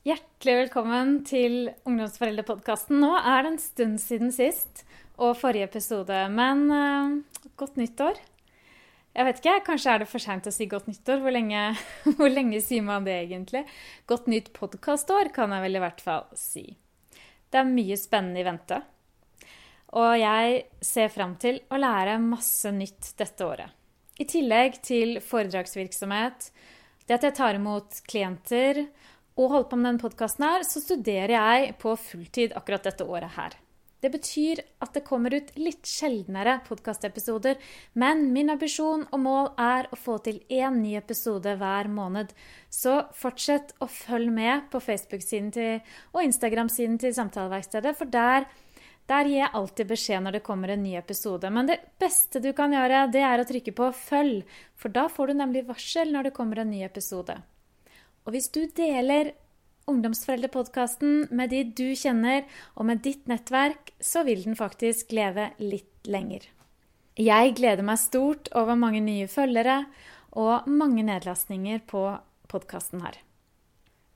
Hjertelig velkommen til Ungdomsforeldrepodkasten. Nå er det en stund siden sist og forrige episode, men uh, godt nyttår. Jeg vet ikke, Kanskje er det for seint å si godt nyttår? Hvor lenge, hvor lenge, sier man det egentlig? Godt nytt podkastår kan jeg vel i hvert fall si. Det er mye spennende i vente. Og jeg ser fram til å lære masse nytt dette året. I tillegg til foredragsvirksomhet, det at jeg tar imot klienter og holder på med denne podkasten her, så studerer jeg på fulltid akkurat dette året her. Det betyr at det kommer ut litt sjeldnere podkastepisoder, men min ambisjon og mål er å få til én ny episode hver måned. Så fortsett å følge med på Facebook-siden og Instagram-siden til Samtaleverkstedet, for der, der, gir jeg alltid beskjed når det kommer en ny episode. Men det beste du kan gjøre, det er å trykke på 'følg', for da får du nemlig varsel når det kommer en ny episode. Og hvis du deler Ungdomsforeldrepodkasten med de du kjenner, og med ditt nettverk, så vil den faktisk leve litt lenger. Jeg gleder meg stort over mange nye følgere og mange nedlastninger på podkasten her.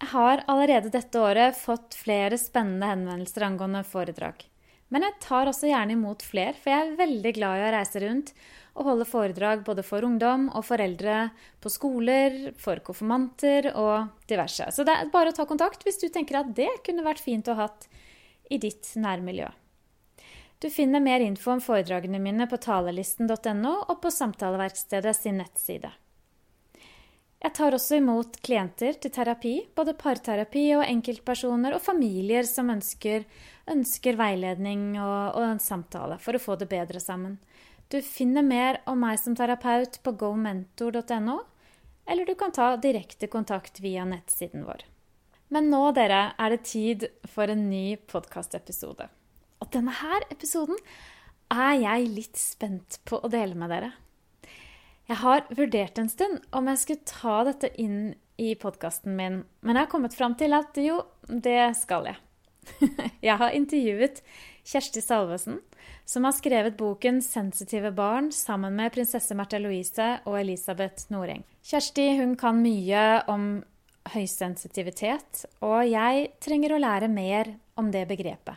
Jeg har allerede dette året fått flere spennende henvendelser angående foredrag. Men jeg tar også gjerne imot flere, for jeg er veldig glad i å reise rundt og holde foredrag både for ungdom og foreldre på skoler, for konfirmanter og diverse. Så det er bare å ta kontakt hvis du tenker at det kunne vært fint å ha i ditt nærmiljø. Du finner mer info om foredragene mine på talelisten.no og på Samtaleverkstedet sin nettside. Jeg tar også imot klienter til terapi, både parterapi og enkeltpersoner og familier som ønsker, ønsker veiledning og, og en samtale for å få det bedre sammen. Du finner mer om meg som terapeut på gomentor.no, eller du kan ta direkte kontakt via nettsiden vår. Men nå, dere, er det tid for en ny podkastepisode. Og denne her episoden er jeg litt spent på å dele med dere. Jeg har vurdert en stund om jeg skulle ta dette inn i podkasten min, men jeg har kommet fram til at jo, det skal jeg. Jeg har intervjuet Kjersti Salvesen, som har skrevet boken 'Sensitive barn' sammen med prinsesse Märtha Louise og Elisabeth Noreng. Kjersti hun kan mye om høysensitivitet, og jeg trenger å lære mer om det begrepet.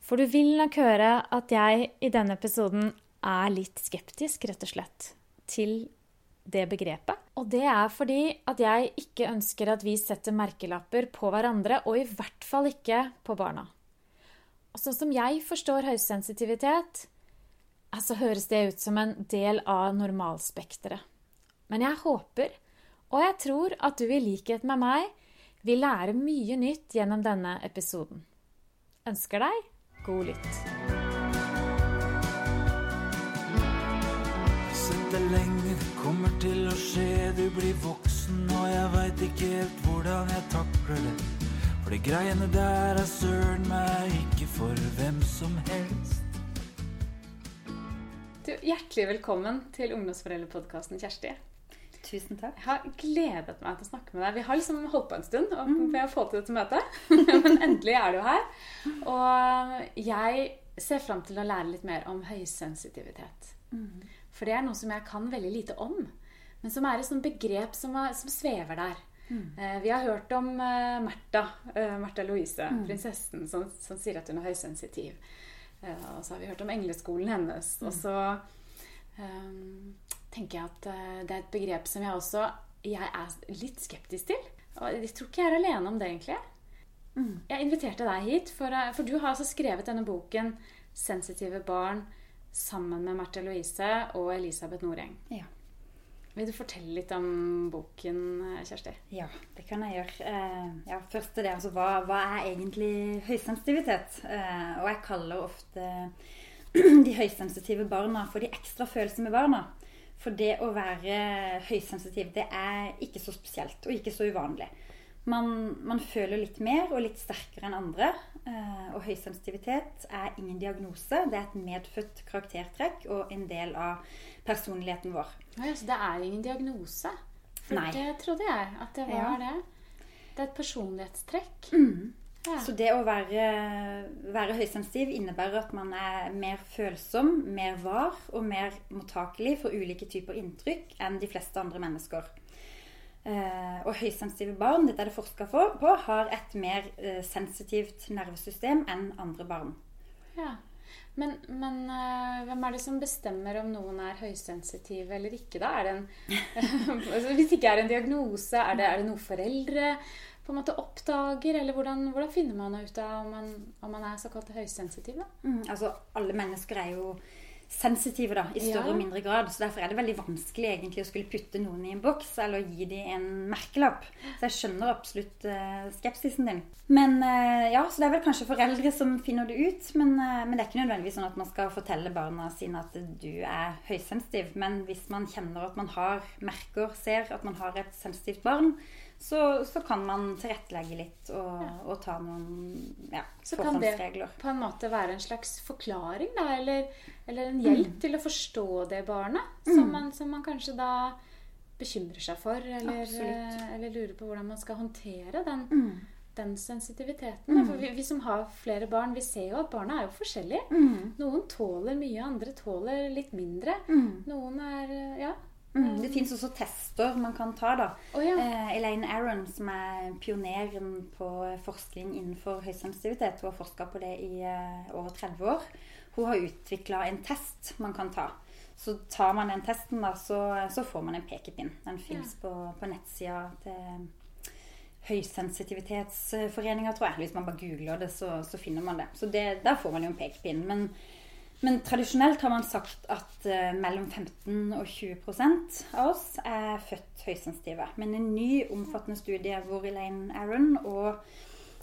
For du vil nok høre at jeg i denne episoden er litt skeptisk, rett og slett, til det begrepet. Og det er fordi at jeg ikke ønsker at vi setter merkelapper på hverandre, og i hvert fall ikke på barna. Og sånn som jeg forstår høysensitivitet, så høres det ut som en del av normalspekteret. Men jeg håper, og jeg tror, at du i likhet med meg vil lære mye nytt gjennom denne episoden. Ønsker deg god lytt. Sett det lenge, det kommer til å skje. Du blir voksen, og jeg veit ikke helt hvordan jeg takler det. For de greiene der er søren meg ikke for hvem som helst. Du, hjertelig velkommen til Ungdomsforeldrepodkasten, Kjersti. Tusen takk. Jeg har gledet meg til å snakke med deg. Vi har liksom holdt på en stund ved å få til dette møtet. Men endelig er du her. Og jeg ser fram til å lære litt mer om høysensitivitet. Mm. For det er noe som jeg kan veldig lite om. Men som er et sånt begrep som, som svever der. Mm. Eh, vi har hørt om uh, Märtha, uh, Märtha Louise, mm. prinsessen, som, som, sier at hun er høysensitiv. Og så har vi hørt om engleskolen hennes. Mm. Og så um, tenker jeg at det er et begrep som jeg også jeg er litt skeptisk til. Og jeg tror ikke jeg er alene om det, egentlig. Mm. Jeg inviterte deg hit, for, for, du har altså skrevet denne boken 'Sensitive barn' sammen med Märtha Louise og Elisabeth Noreng. Ja. Vil du fortelle litt om boken, Kjersti? Ja, det kan jeg gjøre. Eh, ja, først til det, altså, hva, hva, er egentlig høysensitivitet? Eh, og jeg kaller ofte de høysensitive barna for de ekstra følsomme barna. For det å være høysensitiv, det er ikke så spesielt og ikke så uvanlig. Man, man føler litt mer og litt sterkere enn andre. Eh, og høysensitivitet er ingen diagnose. Det er et medfødt karaktertrekk og en del av personligheten vår. Ja, så det er ingen diagnose? For Nei. det trodde jeg at det var ja. det. Det er et personlighetstrekk. Mm. Ja. Så det å være, være høysensitiv innebærer at man er mer følsom, mer var og mer mottakelig for ulike typer inntrykk enn de fleste andre mennesker. Eh, og høysensitive barn dette er det forska på, har et mer eh, sensitivt nervesystem enn andre barn. Ja. Men, men øh, hvem er det som bestemmer om noen er høysensitive eller ikke? da? Er det en, altså, hvis det ikke er en diagnose, er det, er det noe foreldre på en måte oppdager? Eller hvordan, hvordan finner man ut av om man, om man er såkalt høysensitiv? Mm, altså, alle mennesker er jo sensitive da, i større ja. og mindre grad. Så derfor er det veldig vanskelig egentlig å skulle putte noen i en boks eller gi dem en merkelapp. Så jeg skjønner absolutt uh, skepsisen din. Men uh, ja, så det er vel kanskje foreldre som finner det ut. Men, uh, men, det er ikke nødvendigvis sånn at man skal fortelle barna sine at du er høysensitiv. Men hvis man kjenner at man har merker, ser at man har et sensitivt barn, så, så, kan man tilrettelegge litt og, ja. og ta noen ja, så kan det på en måte være en slags forklaring, da? Eller, eller en hjelp mm. til å forstå det barnet? Mm. Som, man, som, man, kanskje da bekymrer seg for, eller, eller, lurer på hvordan man skal håndtere den, mm. den sensitiviteten. Mm. For vi, vi, som har flere barn, vi ser jo at barna er jo forskjellige. Mm. Noen tåler mye, andre tåler litt mindre. Mm. Noen er Ja. Mm, det fins også tester man kan ta. da. Oh, ja. eh, Elaine Aron, som er pioneren på forskning innenfor høysensitivitet, hun har forska på det i eh, over 30 år. Hun har utvikla en test man kan ta. Så tar man den testen, da, så, så får man en pekepinn. Den fins ja. på, på nettsida til Høysensitivitetsforeninga, tror jeg. Hvis man bare googler det, så, så finner man det. Så det, der får man jo en pekepinn. Men men tradisjonelt har man sagt at uh, mellom 15 og 20% av oss er født høysensitive. Men en ny omfattende studie hvor Elaine Aron og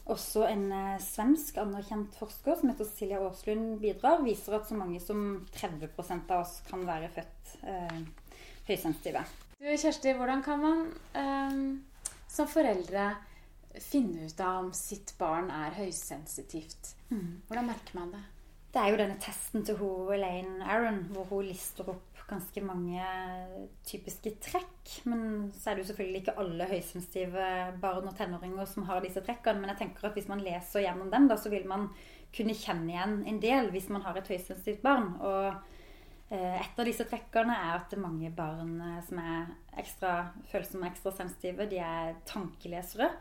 også en uh, svensk anerkjent forsker som heter Silja Aaslund bidrar, viser at så mange som 30% av oss kan være født uh, høysensitive. Du, Kjersti, hvordan kan man som foreldre finne ut av om sitt barn er høysensitivt? Mm. Hvordan merker man det? Det er jo denne testen til hun, Elaine Aron, hvor hun lister opp ganske mange typiske trekk. Men så er det jo selvfølgelig ikke alle høysensitive barn og tenåringer som har disse trekkene. Men jeg tenker at hvis man leser gjennom dem, da, så vil man kunne kjenne igjen en del hvis man har et høysensitivt barn. Og eh, et av disse trekkene er at mange barn eh, som er ekstra følsomme og ekstra sensitive, de er tankelesere.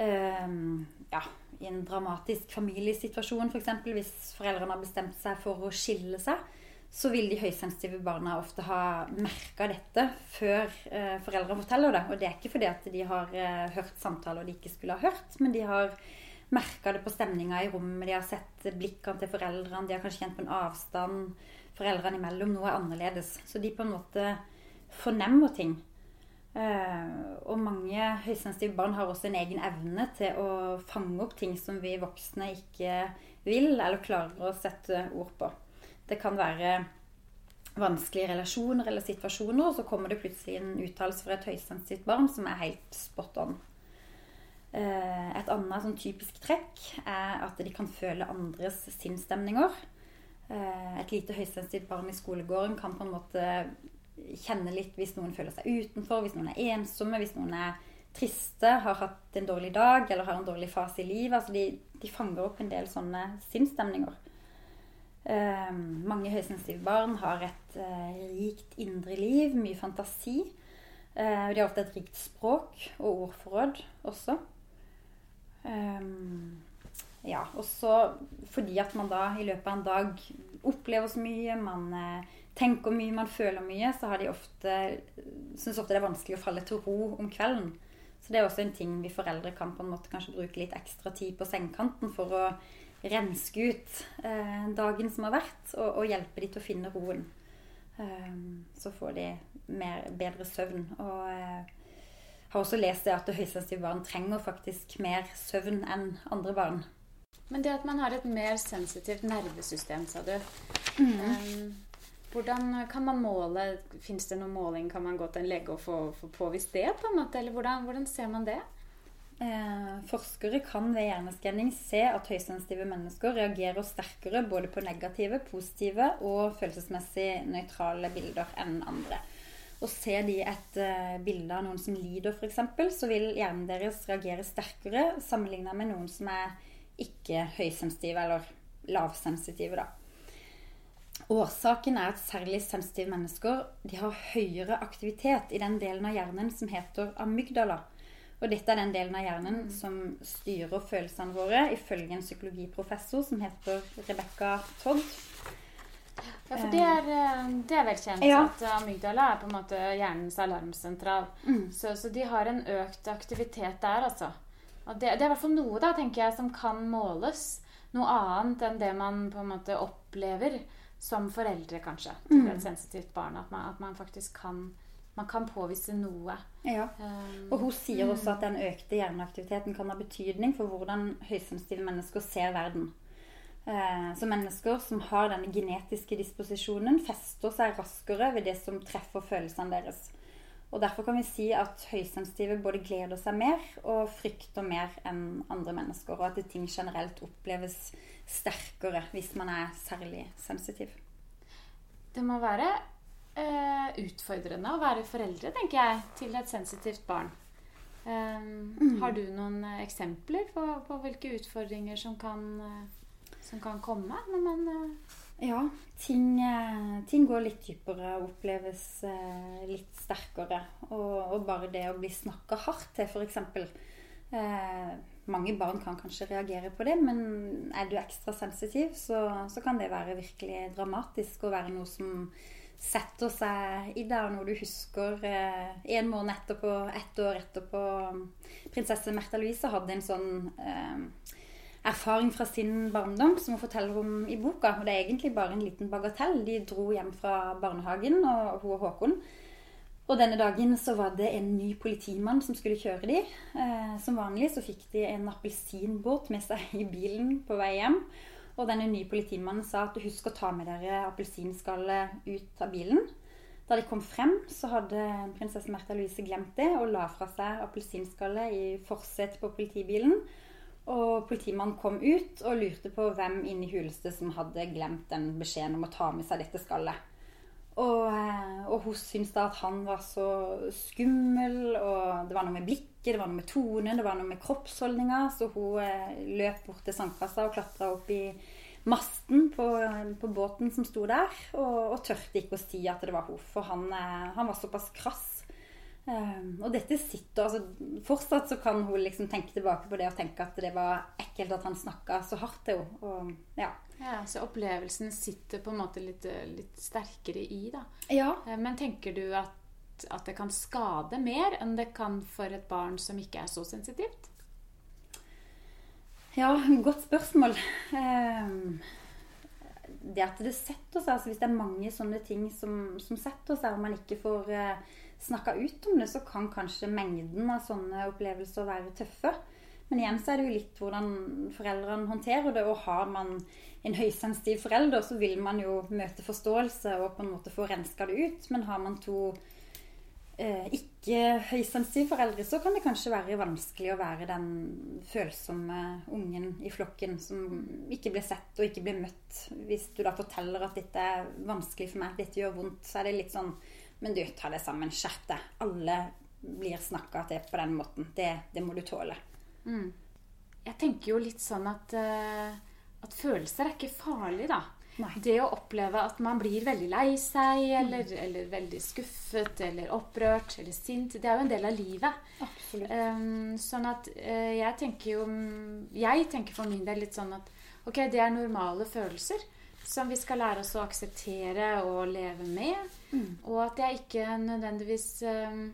Um, ja, i en dramatisk familiesituasjon, f.eks. For hvis foreldrene har bestemt seg for å skille seg, så vil de høysensitive barna ofte ha merka dette før eh, foreldrene forteller det. Og det er ikke fordi at de har eh, hørt samtaler de ikke skulle ha hørt, men de har merka det på stemninga i rommet, de har sett blikkene til foreldrene, de har kanskje kjent på en avstand foreldrene imellom. Noe er annerledes. Så de på en måte fornemmer ting. Uh, og mange høysensitive barn har også en egen evne til å fange opp ting som vi voksne ikke vil eller klarer å sette ord på. Det kan være vanskelige relasjoner eller situasjoner, og så kommer det plutselig en uttalelse fra et høysensitivt barn som er helt spot on. Uh, et annet sånn typisk trekk er at de kan føle andres sinnsstemninger. Uh, et lite høysensitivt barn i skolegården kan på en måte kjenne litt hvis noen føler seg utenfor, hvis noen er ensomme, hvis noen er triste, har hatt en dårlig dag eller har en dårlig fase i livet. Altså de, de fanger opp en del sånne sinnsstemninger. Eh, mange høysensitive barn har et eh, rikt indre liv, mye fantasi. Eh, de har ofte et rikt språk og ordforråd også. Um, ja, også fordi at man da i løpet av en dag opplever så mye, man eh, tenker mye, man føler mye, så har de ofte syns ofte det er vanskelig å falle til ro om kvelden. Så det er også en ting vi foreldre kan på en måte kanskje bruke litt ekstra tid på sengekanten for å renske ut eh, dagen som har vært, og, og, hjelpe de til å finne roen. Um, så får de mer, bedre søvn. Og eh, har også lest det at høysensitive barn trenger faktisk mer søvn enn andre barn. Men det at man har et mer sensitivt nervesystem, sa du. Mm. Um, hvordan kan man måle Fins det noen måling? Kan man gå til en lege og få, få påvist det? på en måte? Eller hvordan, hvordan ser man det? Eh, forskere kan ved hjerneskanning se at høysensitive mennesker reagerer sterkere både på negative, positive og følelsesmessig nøytrale bilder enn andre. Og Ser de et eh, bilde av noen som lider, f.eks., så vil hjernen deres reagere sterkere sammenlignet med noen som er ikke høysensitive eller lavsensitive. da. Årsaken er at særlig sensitive mennesker de har høyere aktivitet i den delen av hjernen som heter amygdala. Og dette er den delen av hjernen som styrer følelsene våre, ifølge en psykologiprofessor som heter Rebecca Todd. Ja, for det er, eh, det er vel kjent Ja. at amygdala er på en måte hjernens alarmsentral. Så, så de har en økt aktivitet der, altså. Og det, det er i hvert fall noe, da, tenker jeg, som kan måles. Noe annet enn det man på en måte opplever som foreldre, kanskje, til et sensitivt barn. At man, at man faktisk kan, man kan påvise noe. Ja. Um, Og hun sier også at den økte hjerneaktiviteten kan ha betydning for hvordan høysensitive mennesker ser verden. Eh, Så mennesker som har denne genetiske disposisjonen, fester seg raskere ved det som treffer følelsene deres. Og Derfor kan vi si at høysensitive både gleder seg mer og frykter mer enn andre mennesker. Og at ting generelt oppleves sterkere hvis man er særlig sensitiv. Det må være uh, utfordrende å være foreldre, tenker jeg, til et sensitivt barn. Um, Har du noen eksempler på, på hvilke utfordringer som kan, eh, som kan komme når man eh, Ja, ting, eh, ting går litt dypere og oppleves eh, litt sterkere. Og, og bare det å bli snakka hardt til, f.eks. Eh, mange barn kan kanskje reagere på det, men er du ekstra sensitiv, så, så kan det være virkelig dramatisk og være noe som setter seg i deg, og noe du husker eh, en måned etterpå, ett år etterpå. Prinsesse Märtha Louise hadde en sånn eh, erfaring fra sin barndom som hun forteller om i boka. Og det er egentlig bare en liten bagatell. De dro hjem fra barnehagen, og hun og Håkon. Og denne dagen så var det en ny politimann som skulle kjøre de. Eh, som vanlig så fikk de en appelsinbåt med seg i bilen på vei hjem. Og denne nye politimannen sa at husk å ta med dere appelsinskallet ut av bilen. Da de kom frem, så hadde prinsesse Märtha Louise glemt det og la fra seg appelsinskallet i forsetet på politibilen. Og politimannen kom ut og lurte på hvem inne i huleste som hadde glemt den beskjeden om å ta med seg dette skallet. Og, eh, og hun syntes da at han var så skummel, og det var noe med blikket, det var noe med tonen, det var noe med kroppsholdninga. Så hun eh, løp bort til sandkassa og klatra opp i masten på, på båten som sto der. Og, og tørte ikke å si at det var hun, for han, eh, han var såpass krass. Um, og dette sitter altså, Fortsatt så kan hun liksom tenke tilbake på det og tenke at det var ekkelt at han snakka så hardt til henne. Ja. ja, Så opplevelsen sitter på en måte litt, litt sterkere i, da. ja. Eh, Men tenker du at, at det kan skade mer enn det kan for et barn som ikke er så sensitivt? Ja, godt spørsmål. Um, Det at det setter seg, altså hvis det er mange sånne ting som, som setter seg, og man ikke får eh, snakka ut om det, så kan kanskje mengden av sånne opplevelser være tøffe. Men igjen så er det jo litt hvordan foreldrene håndterer det. Og har man en høysensitiv forelder, så vil man jo møte forståelse og på en måte få renska det ut. Men har man to eh, ikke høysensitive foreldre, så kan det kanskje være vanskelig å være den følsomme ungen i flokken som ikke blir sett og ikke blir møtt. Hvis du da forteller at dette er vanskelig for meg, dette gjør vondt, så er det litt sånn Men du, ta det sammen. Skjerp deg. Alle blir snakka til på den måten. Det, det må du tåle. Jeg tenker jo litt sånn at, eh, at følelser er ikke farlig, da. Nei. Det å oppleve at man blir veldig lei seg, eller, eller veldig skuffet, eller opprørt, eller sint, det er jo en del av livet. Um, sånn at uh, jeg tenker jo Jeg tenker for min del litt sånn at ok, det er normale følelser som vi skal lære oss å akseptere og leve med. Og at jeg ikke nødvendigvis um,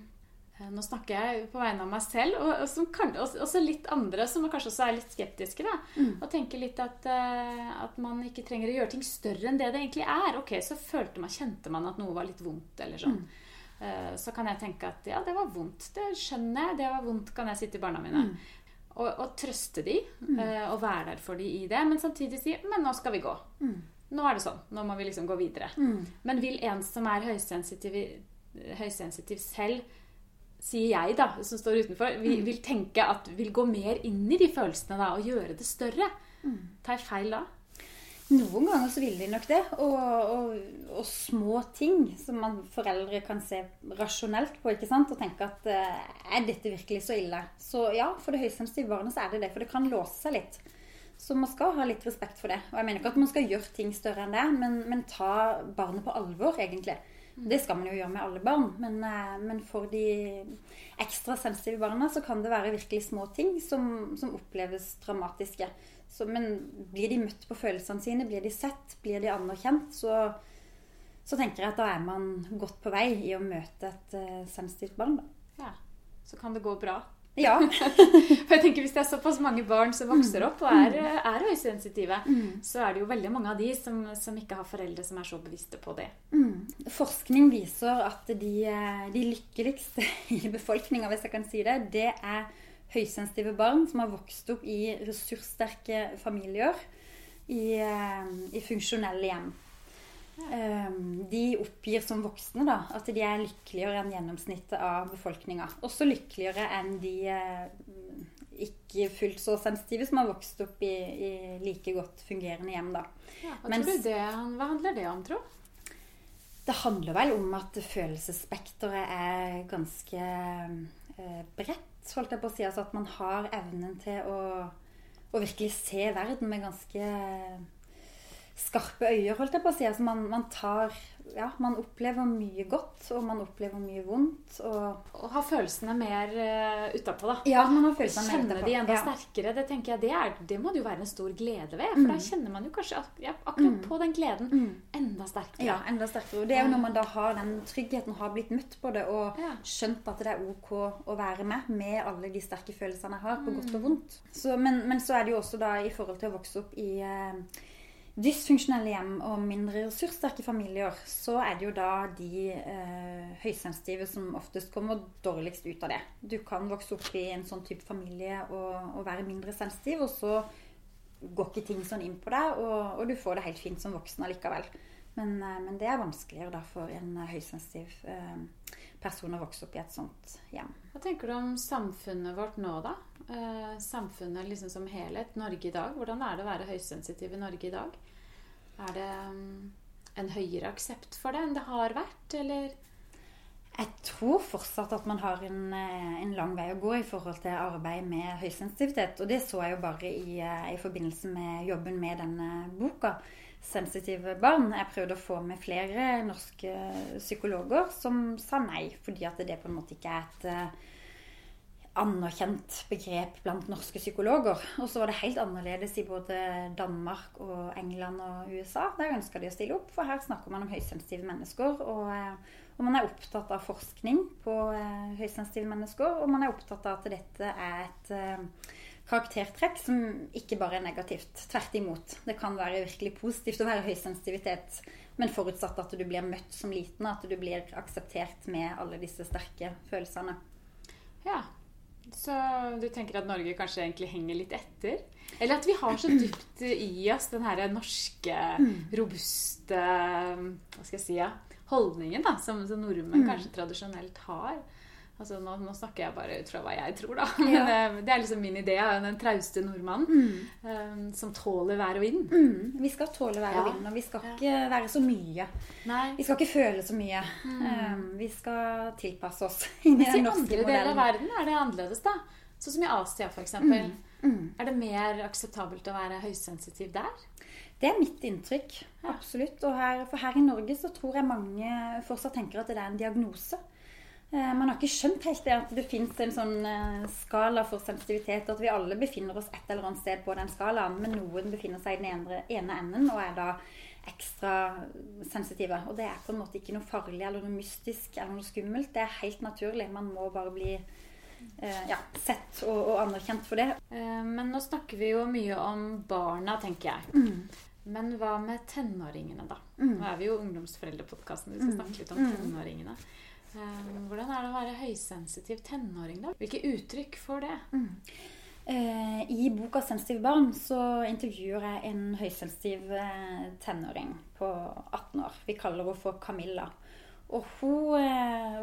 nå snakker jeg på vegne av meg selv, og, og som kan, også, litt andre som kanskje også er litt skeptiske. da, Og tenker litt at, eh, at man ikke trenger å gjøre ting større enn det det egentlig er. Ok, Så følte man, kjente man at noe var litt vondt, eller sånn. Eh, så kan jeg tenke at ja, det var vondt. Det skjønner jeg. Det var vondt, kan jeg si til barna mine. Og, og trøste de, mm. og være der for de i det. Men samtidig si men nå skal vi gå. Nå er det sånn. Nå må vi liksom gå videre. Men vil en som er høysensitiv, høysensitiv selv sier jeg, da, som står utenfor, vil, vil tenke at vil gå mer inn i de følelsene da, og gjøre det større. Tar jeg feil da? Noen ganger så vil de nok det. Og, og, og små ting som man foreldre kan se rasjonelt på ikke sant? og tenke at eh, er dette virkelig så ille? Så ja, for det høysensitive barnet så er det det, for det kan låse seg litt. Så man skal ha litt respekt for det. Og jeg mener ikke at man skal gjøre ting større enn det, men, men ta barnet på alvor, egentlig. Det skal man jo gjøre med alle barn, men, eh, men, for de ekstra sensitive barna så kan det være virkelig små ting som, som oppleves dramatiske. Så, men blir de møtt på følelsene sine, blir de sett, blir de anerkjent, så, så tenker jeg at da er man godt på vei i å møte et uh, sensitivt barn. Da. Ja, Så kan det gå bra. Ja. For jeg tenker Hvis det er såpass mange barn som vokser opp og er, er høysensitive, mm. så er det jo veldig mange av de som, som, ikke har foreldre som er så bevisste på det. Mm. Forskning viser at de, de lykkeligste i befolkninga, hvis jeg kan si det, det er høysensitive barn som har vokst opp i ressurssterke familier i, eh, i funksjonelle hjem. Ehm, de oppgir som voksne da, at de er lykkeligere enn gjennomsnittet av befolkninga. Også lykkeligere enn de eh, ikke fullt så sensitive som har vokst opp i, i like godt fungerende hjem. Da. Ja, hva, Mens, det, hva handler det om, tro? Det handler vel om at følelsesspekteret er ganske eh, bredt, holdt jeg på å si. Altså at man har evnen til å, å virkelig se verden med ganske skarpe øyer, holdt jeg på å si. Altså man, man, tar Ja, man opplever mye godt, og man opplever mye vondt. Og, og har følelsene mer uh, utapå, da. Ja, man har følelsene mer utapå. de enda ja. sterkere. Det tenker jeg, det, er, det, må det jo være en stor glede ved. For mm. da kjenner man jo kanskje ja, akkurat mm. på den gleden mm. enda sterkere. Ja, enda sterkere. Og det er jo når man da har den tryggheten, har blitt møtt på det, og ja. skjønt at det er ok å være med med alle de sterke følelsene jeg har, på godt og mm. vondt. Så, men, men, så er det jo også da i forhold til å vokse opp i uh, dysfunksjonelle hjem og mindre ressurssterke familier, så er det jo da de eh, høysensitive som oftest kommer dårligst ut av det. Du kan vokse opp i en sånn type familie og, og være mindre sensitiv, og så går ikke ting sånn inn på deg, og, og du får det helt fint som voksen allikevel. Men, eh, men, det er vanskeligere da for en høysensitiv eh, person å vokse opp i et sånt hjem. Hva tenker du om samfunnet vårt nå, da? Eh, samfunnet liksom som helhet, Norge i dag. Hvordan er det å være høysensitiv i Norge i dag? Er det um, en høyere aksept for det enn det har vært, eller? Jeg tror fortsatt at man har en, eh, en, lang vei å gå i forhold til arbeid med høysensitivitet. Og det så jeg jo bare i, eh, i forbindelse med jobben med denne boka. 'Sensitive barn'. Jeg prøvde å få med flere norske psykologer som sa nei, fordi at det på en måte ikke er et anerkjent begrep blant norske psykologer. Og så var det helt annerledes i både Danmark og England og USA. Der ønska de å stille opp, for her snakker man om høysensitive mennesker. Og, eh, og, man er opptatt av forskning på eh, høysensitive mennesker. Og man er opptatt av at dette er et eh, karaktertrekk som ikke bare er negativt. Tvert imot. Det kan være virkelig positivt å være høysensitivitet, men forutsatt at du blir møtt som liten, at du blir akseptert med alle disse sterke følelsene. Ja, så du tenker at Norge kanskje egentlig henger litt etter? Eller at vi har så dypt i oss den her norske, robuste hva skal jeg si, ja, holdningen da, som, som nordmenn mm. kanskje tradisjonelt har. Altså, nå, nå, snakker jeg bare ut fra hva jeg tror, da. Men ja. det, er liksom min idé av den trauste nordmannen mm. um, som tåler vær og vind. Mm. Vi skal tåle vær og vind, og vi skal ikke være så mye. Nei. Vi skal ikke føle så mye. Um, vi skal tilpasse oss. Mens i andre deler av verden er det annerledes, da. Sånn som i Asia, f.eks. Mm. Mm. Er det mer akseptabelt å være høysensitiv der? Det er mitt inntrykk. Absolutt. Her, for her i Norge så tror jeg mange fortsatt tenker at det er en diagnose. Eh, man har ikke skjønt helt det at det fins en sånn eh, skala for sensitivitet. At vi alle befinner oss et eller annet sted på den skalaen. Men noen befinner seg i den ene, ene enden og er da ekstra sensitive. Og det er på en måte ikke noe farlig eller noe mystisk eller noe skummelt. Det er helt naturlig. Man må bare bli eh, ja, sett og, og, anerkjent for det. Men nå snakker vi jo mye om barna, tenker jeg. Mm. Men hva med tenåringene, da? Mm. Nå er vi jo ungdomsforeldrepodkasten. Vi skal mm. snakke litt om mm. tenåringene. Eh, hvordan er det å være høysensitiv tenåring, da? Hvilke uttrykk får det? Mm. Eh, I boka 'Sensitive barn' så intervjuer jeg en høysensitiv eh, tenåring på 18 år. Vi kaller henne for Camilla. Og hun,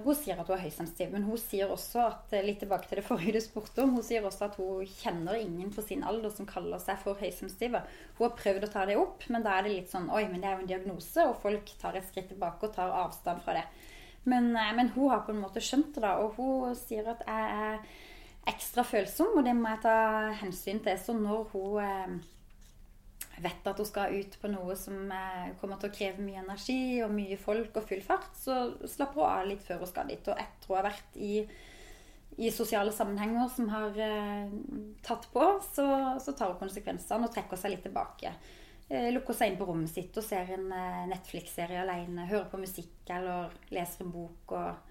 hun, sier at hun er høysensitiv, men hun sier også at litt tilbake til det forrige du spurte om, hun sier også at hun kjenner ingen på sin alder som kaller seg for høysensitive. Hun har prøvd å ta det opp, men da er det litt sånn Oi, men det er jo en diagnose, og folk tar et skritt tilbake og tar avstand fra det. Men, eh, men, hun har på en måte skjønt det, da. Og hun sier at jeg er ekstra følsom, og det må jeg ta hensyn til. Så når hun, eh, vet at hun skal ut på noe som eh, kommer til å kreve mye energi og mye folk og full fart, så slapper hun av litt før hun skal dit. Og etter hun har vært i, i sosiale sammenhenger som har tatt på, så, så, tar hun konsekvensene og trekker seg litt tilbake. Eh, lukker seg inn på rommet sitt og ser en eh, Netflix-serie alene, hører på musikk eller leser en bok. og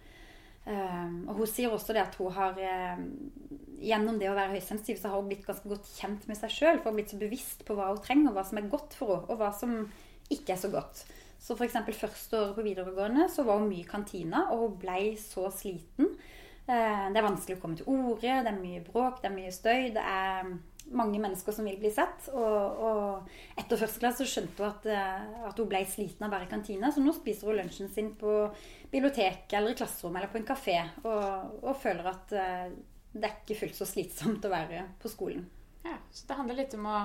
Um, og hun sier også det at hun har um, gjennom det å være høysensitiv så har hun blitt ganske godt kjent med seg sjøl. For hun har blitt så bevisst på hva hun trenger, og hva som er godt for henne, og hva som ikke er så godt. Så f.eks. første året på videregående så var hun mye i kantina, og hun ble så sliten. Det er vanskelig å komme til orde, det er mye bråk, det er mye støy. Det er mange mennesker som vil bli sett. Og, og etter første klasse skjønte hun at, eh, at, hun ble sliten av å være i kantine, så nå spiser hun lunsjen sin på bibliotek eller i klasserommet eller på en kafé. Og, og føler at uh, det er ikke fullt så slitsomt å være på skolen. Ja, Så det handler litt om å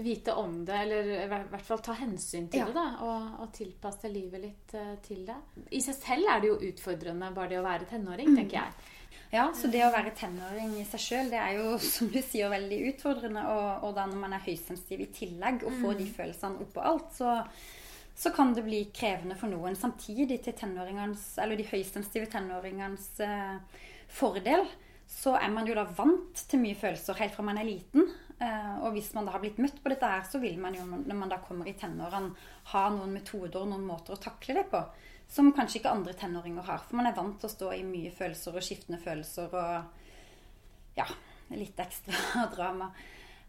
vite om det, eller i hvert fall ta hensyn til ja. det. da, og, og, tilpasse livet litt uh, til det. I seg selv er det jo utfordrende bare det å være tenåring, mm. tenker jeg. Ja, så det å være tenåring i seg sjøl, det er jo som du sier veldig utfordrende. Og, og da når man er høysensitiv i tillegg og får de mm. følelsene oppå alt, så, så kan det bli krevende for noen. Samtidig til eller de høysensitive tenåringenes eh, fordel, så er man jo da vant til mye følelser helt fra man er liten. Eh, og hvis man da har blitt møtt på dette her, så vil man jo når man da kommer i tenårene, ha noen metoder og noen måter å takle det på som kanskje ikke andre tenåringer har. For man er vant til å stå i mye følelser og skiftende følelser og ja, litt ekstra drama.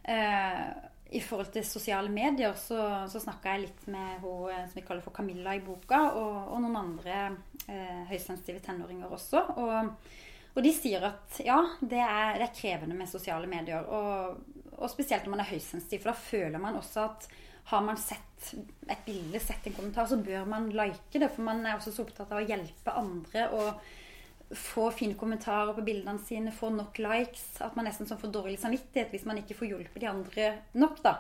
Eh, I forhold til sosiale medier så, så snakka jeg litt med hun eh, som vi kaller for Camilla i boka, og, og noen andre eh, høysensitive tenåringer også. Og, og, de sier at ja, det er, det er krevende med sosiale medier. Og, og spesielt når man er høysensitiv, for da føler man også at har man sett et bilde, sett en kommentar, så bør man like det. For man er også så opptatt av å hjelpe andre og få fine kommentarer på bildene sine, få nok likes. At man nesten sånn får dårlig samvittighet hvis man ikke får hjulpet de andre nok. da.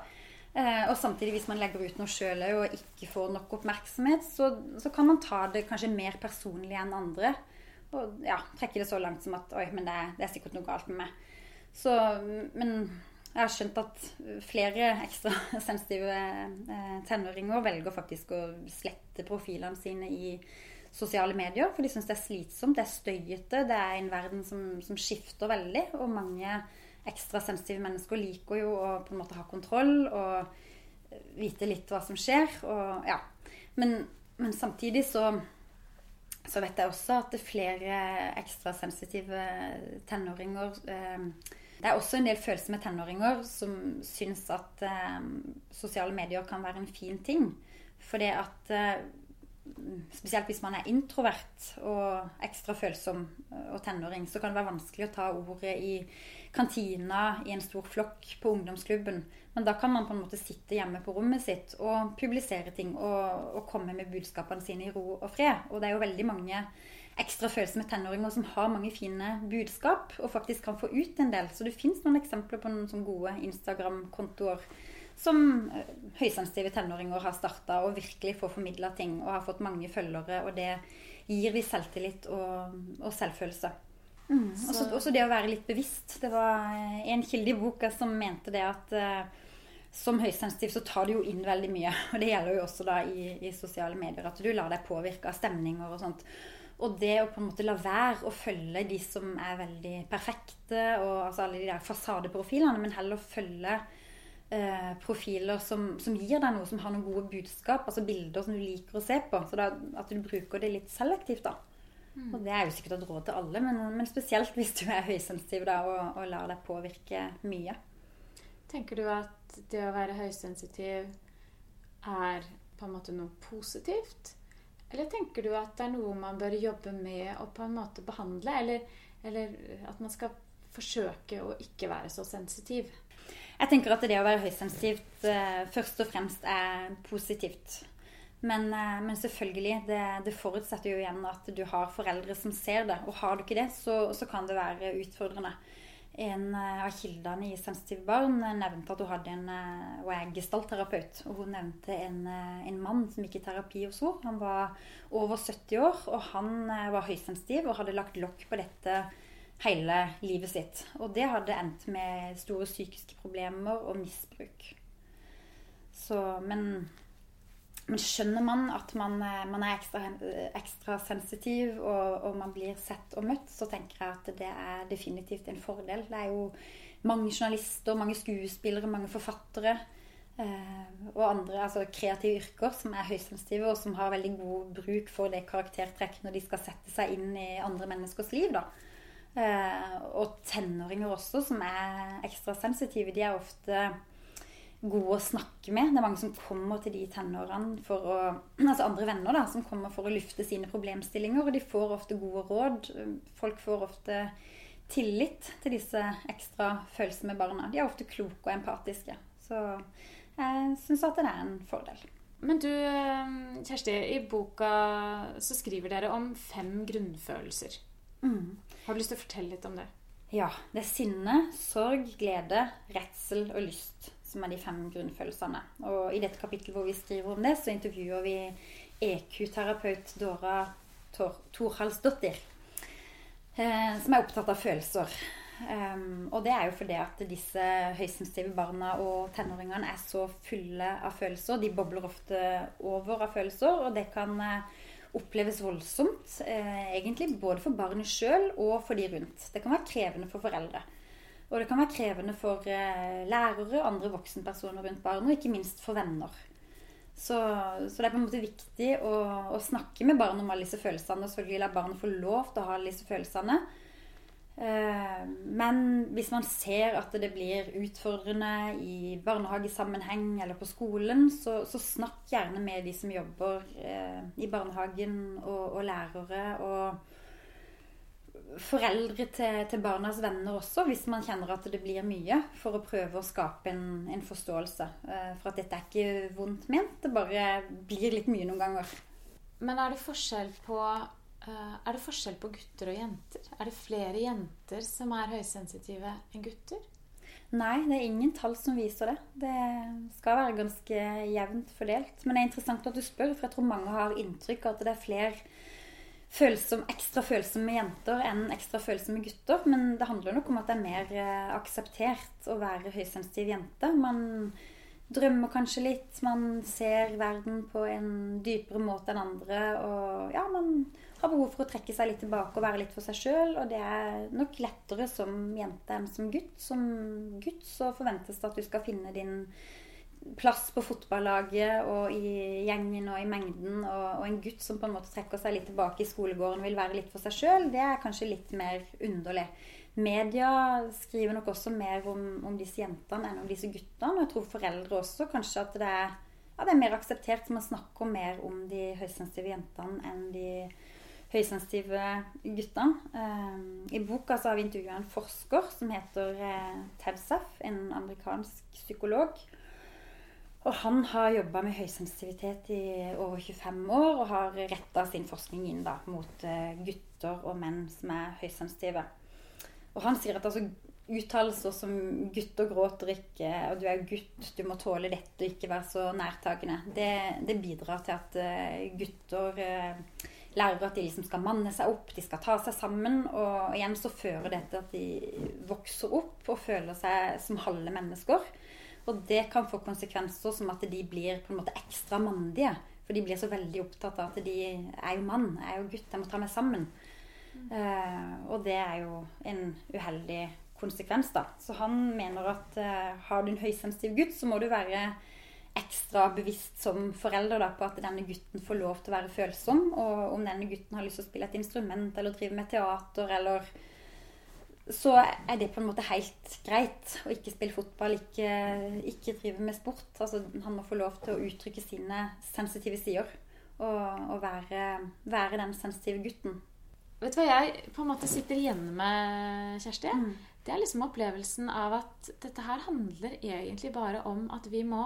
Eh, og samtidig, hvis man legger ut noe sjøl og ikke får nok oppmerksomhet, så, så, kan man ta det kanskje mer personlig enn andre. Og ja, trekke det så langt som at oi, men det det er sikkert noe galt med meg. Så, men jeg har skjønt at flere ekstra sensitive eh, tenåringer velger faktisk å slette profilene sine i sosiale medier. For de syns det er slitsomt, det er støyete, det er en verden som, som, skifter veldig. Og mange ekstra sensitive mennesker liker jo å på en måte ha kontroll og vite litt hva som skjer. Og, ja. men, men, samtidig så, så vet jeg også at er flere ekstra sensitive tenåringer eh, det er også en del følsomme tenåringer som syns at eh, sosiale medier kan være en fin ting. For det at eh, Spesielt hvis man er introvert og ekstra følsom eh, og tenåring, så kan det være vanskelig å ta ordet i kantina i en stor flokk på ungdomsklubben. Men da kan man på en måte sitte hjemme på rommet sitt og publisere ting og, og komme med budskapene sine i ro og fred. Og det er jo veldig mange ekstra følsomme tenåringer som har mange fine budskap og faktisk kan få ut en del. Så det fins noen eksempler på noen gode Instagram-kontoer som eh, høysensitive tenåringer har starta og virkelig får formidla ting og har fått mange følgere. Og det gir de selvtillit og, og selvfølelse. Mm, også, også, det å være litt bevisst. Det var en kilde i boka som mente det at uh, som høysensitiv så tar du jo inn veldig mye. Og det gjelder jo også da i, i sosiale medier. At du lar deg påvirke av stemninger og sånt. Og det å på en måte la være å følge de som er veldig perfekte, og altså alle de der fasadeprofilene, men heller følge eh, profiler som, som, gir deg noe, som har noen gode budskap, altså bilder som du liker å se på. Så da, at du bruker det litt selektivt, da. Mm. Og det er jo sikkert et råd til alle, men, men spesielt hvis du er høysensitiv da, og, og lar deg påvirke mye. Tenker du at det å være høysensitiv er på en måte noe positivt? Eller tenker du at det er noe man bør jobbe med og på en måte behandle? Eller, eller at man skal forsøke å ikke være så sensitiv? Jeg tenker at det å være høysensitivt eh, først og fremst er positivt. Men, eh, men selvfølgelig, det, det, forutsetter jo igjen at du har foreldre som ser det. Og har du ikke det, så, så kan det være utfordrende. En eh, av kildene i Sensitive barn nevnte at hun hadde en og eh, er gestaltterapeut. Og hun nevnte en, eh, en, mann som gikk i terapi hos henne. Han var over 70 år, og han var høysensitiv og hadde lagt lokk på dette hele livet sitt. Og det hadde endt med store psykiske problemer og misbruk. Så, men, men skjønner man at man, eh, man er ekstra, ekstra sensitiv, og, og, man blir sett og møtt, så tenker jeg at det er definitivt en fordel. Det er jo mange journalister, mange skuespillere, mange forfattere eh, og andre altså kreative yrker som er høysensitive, og som har veldig god bruk for det karaktertrekk når de skal sette seg inn i andre menneskers liv. da. Eh, og tenåringer også, som er ekstra sensitive, de er ofte gode å snakke med. Det er mange som kommer til de tenårene for å Altså andre venner da, som kommer for å lufte sine problemstillinger. Og de får ofte gode råd. Folk får ofte tillit til disse ekstra følsomme barna. De er ofte kloke og empatiske. Så jeg syns at det er en fordel. Men du, Kjersti, i boka så skriver dere om fem grunnfølelser. Mm. Har du lyst til å fortelle litt om det? Ja. Det er sinne, sorg, glede, redsel og lyst som er de fem grunnfølelsene. Og i dette kapittelet hvor vi skriver om det, så intervjuer vi EQ-terapeut Dora Torhalsdottir, eh, som er opptatt av følelser. Um, og det er jo fordi at disse høysensitive barna og tenåringene er så fulle av følelser. De bobler ofte over av følelser, og det kan uh, oppleves voldsomt. eh, egentlig både for barnet sjøl og for de rundt. Det kan være krevende for foreldre. Og det kan være krevende for eh, lærere, andre voksenpersoner rundt barnet, og ikke minst for venner. Så, så, det er på en måte viktig å, å, snakke med barn om alle disse følelsene. Og selvfølgelig la barnet få lov til å ha alle disse følelsene. Eh, men hvis man ser at det blir utfordrende i barnehagesammenheng eller på skolen, så, så snakk gjerne med de som jobber eh, i barnehagen og, og lærere. og foreldre til, til, barnas venner også, hvis man kjenner at det blir mye, for å prøve å skape en, en forståelse uh, for at dette er ikke vondt ment. Det bare blir litt mye noen ganger. Men er det forskjell på, er det forskjell på gutter og jenter? Er det flere jenter som er høysensitive enn gutter? Nei, det er ingen tall som viser det. Det skal være ganske jevnt fordelt. Men det er interessant at du spør, for jeg tror mange har inntrykk av at det er flere følsom, ekstra følsomme jenter enn ekstra følsomme gutter. Men det handler nok om at det er mer eh, akseptert å være høysensitiv jente. Man drømmer kanskje litt, man ser verden på en dypere måte enn andre. Og ja, man har behov for å trekke seg litt tilbake og være litt for seg sjøl. Og det er nok lettere som jente enn som gutt. Som gutt så forventes det at du skal finne din plass på fotballaget og i gjengen og i mengden. Og, og, en gutt som på en måte trekker seg litt tilbake i skolegården vil være litt for seg sjøl, det er kanskje litt mer underlig. Media skriver nok også mer om, om, disse jentene enn om disse guttene. Og jeg tror foreldre også kanskje at det er, ja, det er mer akseptert. Man snakker mer om de høysensitive jentene enn de høysensitive guttene. Um, I boka så har vi intervjua en forsker som heter uh, Ted Saff, en amerikansk psykolog. Og han har jobba med høysensitivitet i over 25 år og har retta sin forskning inn da, mot eh, gutter og menn som er høysensitive. Og han sier at altså, uttalelser som 'gutter gråter ikke', og 'du er gutt, du må tåle dette og ikke være så nærtagende', det, det bidrar til at uh, gutter uh, lærer at de liksom skal manne seg opp, de skal ta seg sammen. Og igjen så fører det til at de vokser opp og føler seg som halve mennesker. Og det kan få konsekvenser som at de blir på en måte ekstra mandige. For de blir så veldig opptatt av at de er jo mann, jeg er jo gutt, jeg må ta meg sammen. Uh, og det er jo en uheldig konsekvens, da. Så han mener at eh, har du en høysensitiv gutt, så må du være ekstra bevisst som forelder da, på at denne gutten får lov til å være følsom. Og om denne gutten har lyst til å spille et instrument eller drive med teater eller så er det på en måte helt greit å ikke spille fotball, ikke, ikke drive med sport. Altså, han må få lov til å uttrykke sine sensitive sider og, og være, være, den sensitive gutten. Vet du hva jeg på en måte sitter igjen med, Kjersti? Mm. Det er liksom opplevelsen av at dette her handler egentlig bare om at vi må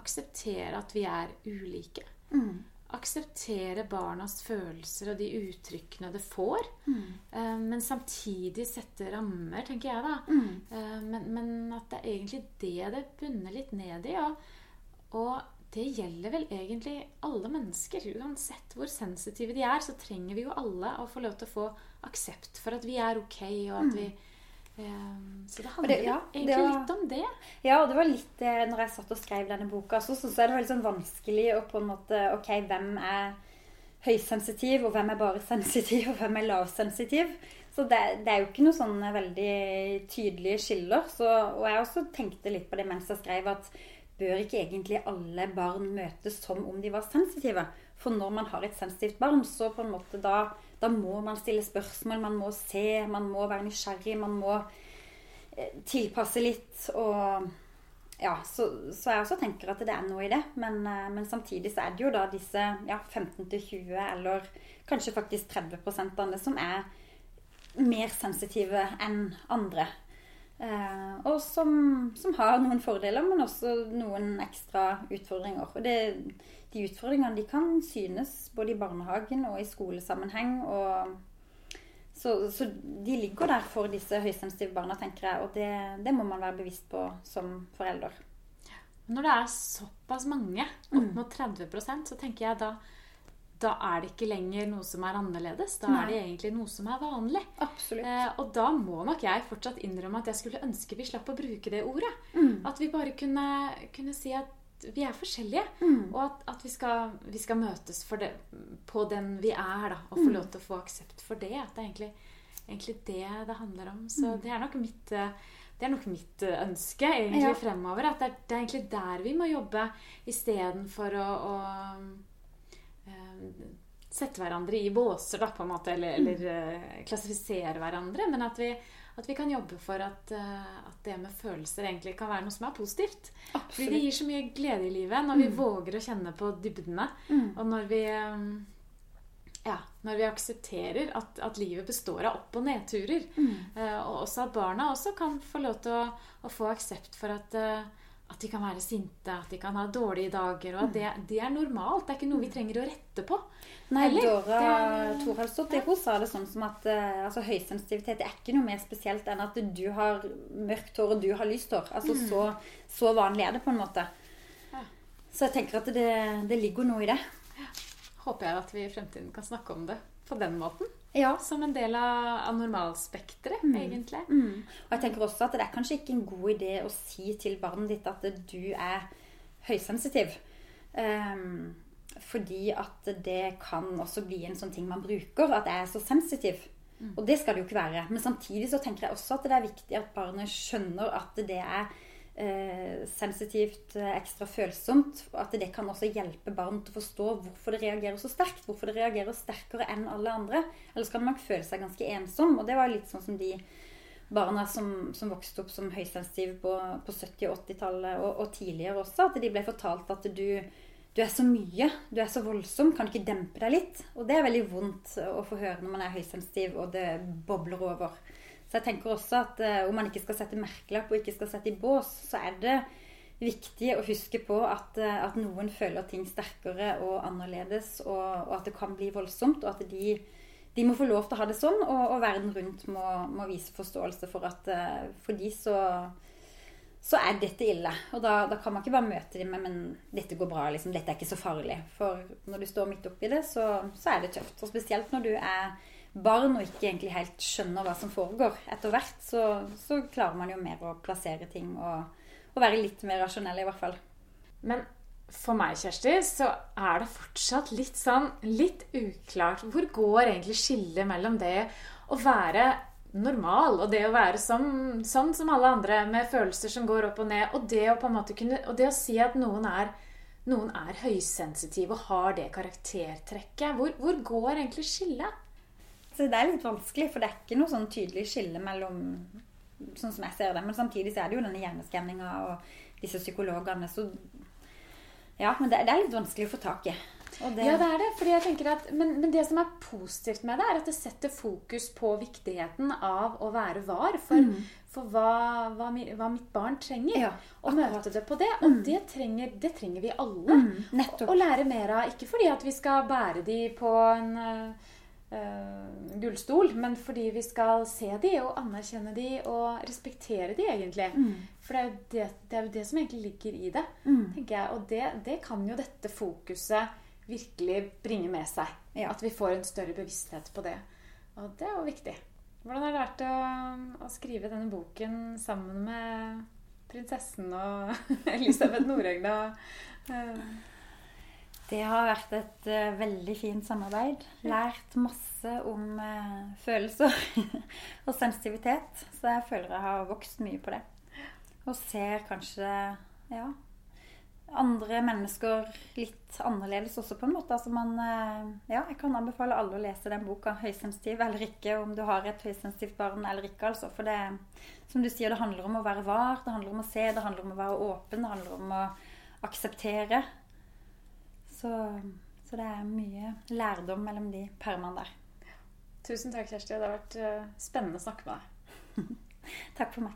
akseptere at vi er ulike. Mm akseptere barnas følelser og de uttrykkene det får. Mm. Uh, men samtidig sette rammer, tenker jeg da. Mm. Uh, men, men, at det er egentlig det det bunner litt ned i. Og, og, det gjelder vel egentlig alle mennesker. Uansett hvor sensitive de er, så trenger vi jo alle å få lov til å få aksept for at vi er ok, og at vi Um, så det handler det- ja, egentlig det var- litt om det. Ja, og det var litt det, Når jeg satt og skrev denne boka, så syns jeg det var litt sånn vanskelig å på en måte Ok, hvem er høysensitiv, og hvem er bare sensitiv, og hvem er lavsensitiv? Så det, det er jo ikke noen sånne veldig tydelige skiller. Så, og jeg også tenkte litt på det mens jeg skrev, at bør ikke egentlig alle barn møtes som om de var sensitive? For når man har et sensitivt barn, så på en måte da, da må man stille spørsmål, man må se, man må være nysgjerrig, man må eh, tilpasse litt og ja, så, så jeg også tenker at det er noe i det. Men, eh, men samtidig så er det jo da disse ja, 15-20 eller kanskje faktisk 30 av det som er mer sensitive enn andre. Eh, og som, som har noen fordeler, men også noen ekstra utfordringer. Og det, de utfordringene de kan synes både i barnehagen og i skolesammenheng. og så, så de ligger der for disse høysensitive barna, tenker jeg. Og det, det må man være bevisst på som forelder. Når det er såpass mange, Mm. opp mot 30% så tenker jeg da da er det ikke lenger noe som er annerledes. Da Nei. er det egentlig noe som er vanlig. Eh, og da må nok jeg fortsatt innrømme at jeg skulle ønske vi slapp å bruke det ordet. Mm. At vi bare kunne, kunne si at vi er forskjellige. Mm. Og at, at vi, skal, vi skal møtes for det, på den vi er, da. Og få Mm. lov til å få aksept for det. At det er egentlig, egentlig det det handler om. Så Mm. det er nok mitt eh, det er nok mitt eh, ønske egentlig Ja. fremover. At det er, det er egentlig der vi må jobbe istedenfor å, å sette hverandre i båser, da, på en måte, eller, Mm. eller eh, klassifisere hverandre. Men at vi, at vi kan jobbe for at, eh, at det med følelser egentlig kan være noe som er positivt. Fordi det gir så mye glede i livet når vi Mm. våger å kjenne på dybdene. Mm. Og når vi eh, ja, når vi aksepterer at, at livet består av opp- og nedturer. Mm. Uh, og også at barna også kan få lov til å, å få aksept for at, eh, at de kan være sinte, at de kan ha dårlige dager, og at det, det er normalt. Det er ikke noe vi trenger å rette på. Nei, Eller? Dora Det- Thorhalsdottir hun sa det sånn som at eh, altså, høysensitivitet er ikke noe mer spesielt enn at du har mørkt hår og du har lyst hår. Altså, så, så vanlig er det på en måte. Ja. Så jeg tenker at det, det ligger noe i det. Håper jeg at vi i fremtiden kan snakke om det på den måten. Ja. Som en del av, av normalspekteret, Mm. egentlig. Mm. Og jeg tenker også at det er kanskje ikke en god idé å si til barnet ditt at du er høysensitiv. Um, fordi at det kan også bli en sånn ting man bruker, at jeg er så sensitiv. Og det skal det jo ikke være. Men samtidig så tenker jeg også at det er viktig at barnet skjønner at det er eh, sensitivt, eh, ekstra følsomt. At det kan også hjelpe barn til å forstå hvorfor det reagerer så sterkt. Hvorfor det reagerer sterkere enn alle andre. Ellers kan man føle seg ganske ensom. Og det var litt sånn som de barna som, som vokste opp som høysensitive på, på 70- og 80-tallet og, og tidligere også. At de ble fortalt at du, du er så mye, du er så voldsom, kan du ikke dempe deg litt? Og det er veldig vondt å få høre når man er høysensitiv og det bobler over. Så jeg tenker også at eh, om man ikke skal sette merkelapp og ikke skal sette i bås, så er det viktig å huske på at, eh, at noen føler ting sterkere og annerledes, og, og at det kan bli voldsomt, og at de, de må få lov til å ha det sånn, og, og verden rundt må, må vise forståelse for at uh, for de så så er dette ille. Og da, da kan man ikke bare møte dem med men dette går bra, liksom. dette er ikke så farlig. For når du står midt oppi det, så, så er det tøft. Og spesielt når du er barn og ikke egentlig helt skjønner hva som foregår etter hvert, så, så klarer man jo mer å plassere ting og, og være litt mer rasjonell, i hvert fall. Men for meg, Kjersti, så er det fortsatt litt sånn litt uklart. Hvor går egentlig skillet mellom det å være normal og det å være som, sånn som alle andre med følelser som går opp og ned, og det å på en måte kunne Og det å si at noen er, noen er høysensitive og har det karaktertrekket. Hvor, hvor går egentlig skillet? Så det er litt vanskelig, for det er ikke noe sånn tydelig skille mellom Sånn som jeg ser det. Men samtidig så er det jo denne hjerneskanninga og disse psykologene, så Ja, men det, det er litt vanskelig å få tak i. Det, Ja, det er det. fordi jeg tenker at, men, men det som er positivt med det, er at det setter fokus på viktigheten av å være var for, for hva, hva, hva mitt barn trenger. Ja, og møte det på det. Og det, trenger, det trenger vi alle. Mm. Å lære mer av. Ikke fordi at vi skal bære de på en øh, gullstol, men fordi vi skal se de og anerkjenne de og respektere de, egentlig. Mm. For det er, jo det, det er jo det som egentlig ligger i det. Mm. tenker jeg. Og det, det kan jo dette fokuset virkelig bringe med seg. Ja. At vi får en større bevissthet på det. Og det er jo viktig. Hvordan har det vært å, å skrive denne boken sammen med prinsessen og Elisabeth Norengda? Det har vært et uh, veldig fint samarbeid. Lært masse om uh, følelser og sensitivitet. Så jeg føler jeg har vokst mye på det. Og ser kanskje ja, andre mennesker litt annerledes også, på en måte. Altså man, uh, ja, jeg kan anbefale alle å lese den boka, 'Høysensitiv eller ikke', om du har et høysensitivt barn eller ikke. altså. For det, som du sier, det handler om å være var, det handler om å se, det handler om å være åpen, det handler om å akseptere. Så, så, det er mye lærdom mellom de permene der. Tusen takk, Kjersti. Det har vært uh, spennende å snakke med deg. takk for meg.